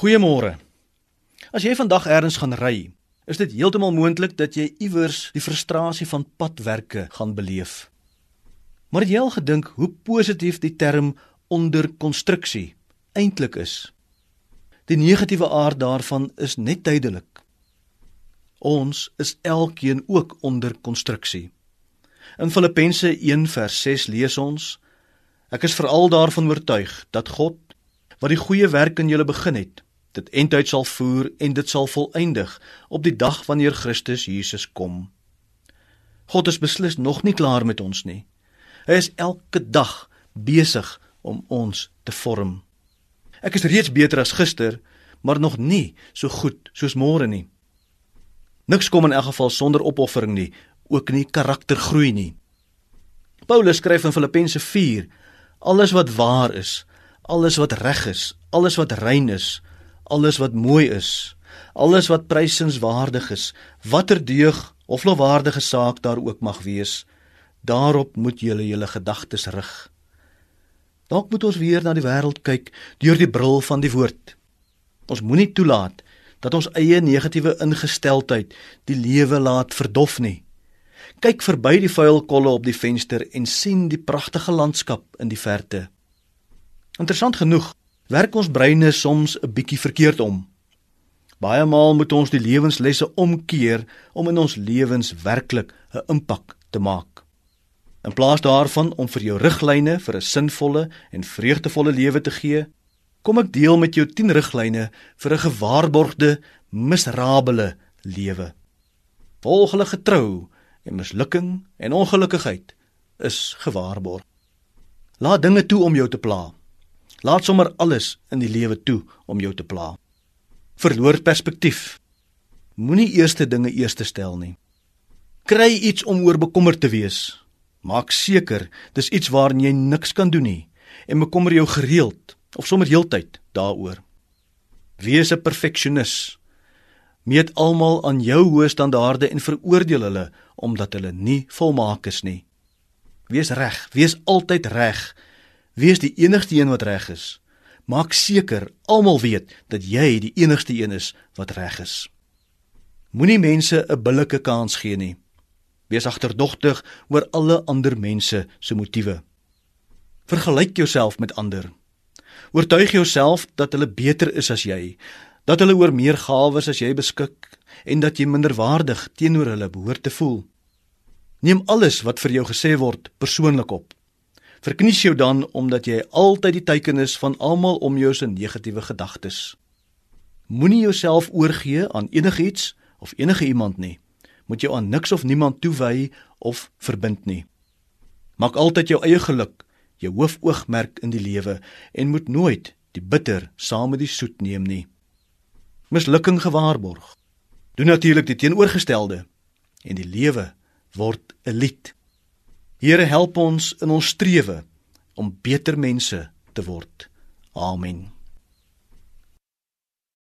Goeiemôre. As jy vandag eers gaan ry, is dit heeltemal moontlik dat jy iewers die frustrasie van padwerke gaan beleef. Maar het jy al gedink hoe positief die term onder konstruksie eintlik is? Die negatiewe aard daarvan is net duidelik. Ons is elkeen ook onder konstruksie. In Filippense 1:6 lees ons: Ek is veral daarvan oortuig dat God wat die goeie werk in julle begin het, dit eintlik sal voer en dit sal volëindig op die dag wanneer Christus Jesus kom. God is beslis nog nie klaar met ons nie. Hy is elke dag besig om ons te vorm. Ek is reeds beter as gister, maar nog nie so goed soos môre nie. Niks kom in elk geval sonder opoffering nie, ook nie karaktergroei nie. Paulus skryf in Filippense 4: Alles wat waar is, alles wat reg is, alles wat rein is, alles wat mooi is, alles wat prysenswaardig is, watter deug of lofwaardige saak daar ook mag wees, daarop moet julle julle gedagtes rig. Dalk moet ons weer na die wêreld kyk deur die bril van die woord. Ons moenie toelaat dat ons eie negatiewe ingesteldheid die lewe laat verdof nie. Kyk verby die vuil kolle op die venster en sien die pragtige landskap in die verte. Interessant genoeg werk ons breine soms 'n bietjie verkeerd om. Baie maal moet ons die lewenslesse omkeer om in ons lewens werklik 'n impak te maak. In plaas daarvan om vir jou riglyne vir 'n sinvolle en vreugdevolle lewe te gee, kom ek deel met jou 10 riglyne vir 'n gewaarborgde misrabele lewe. Volg hulle getrou en mislukking en ongelukkigheid is gewaarborg. Laat dinge toe om jou te pla. Laat sommer alles in die lewe toe om jou te pla. Verloor perspektief. Moenie eerste dinge eerste stel nie. Kry iets om oor bekommerd te wees. Maak seker dis iets waaraan jy niks kan doen nie en bekommer jou gereeld of sommer heeltyd daaroor. Wees 'n perfeksionis. Meet almal aan jou hoë standaarde en veroordeel hulle omdat hulle nie volmaak is nie. Wees reg, wees altyd reg Wees die enigste een wat reg is. Maak seker almal weet dat jy die enigste een is wat reg is. Moenie mense 'n billike kans gee nie. Wees agterdogtig oor alle ander mense se motiewe. Vergelyk jouself met ander. Oortuig jouself dat hulle beter is as jy, dat hulle oor meer gawes as jy beskik en dat jy minderwaardig teenoor hulle behoort te voel. Neem alles wat vir jou gesê word persoonlik op. Verknies jou dan omdat jy altyd die teikenis van almal om jou se negatiewe gedagtes. Moenie jouself oorgee aan enigiets of enige iemand nie. Moet jou aan niks of niemand toewy of verbind nie. Maak altyd jou eie geluk jou hoofoogmerk in die lewe en moet nooit die bitter saam met die soet neem nie. Mislukking gewaarborg. Doen natuurlik die teenoorgestelde en die lewe word 'n lied. Here help ons in ons strewe om beter mense te word. Amen.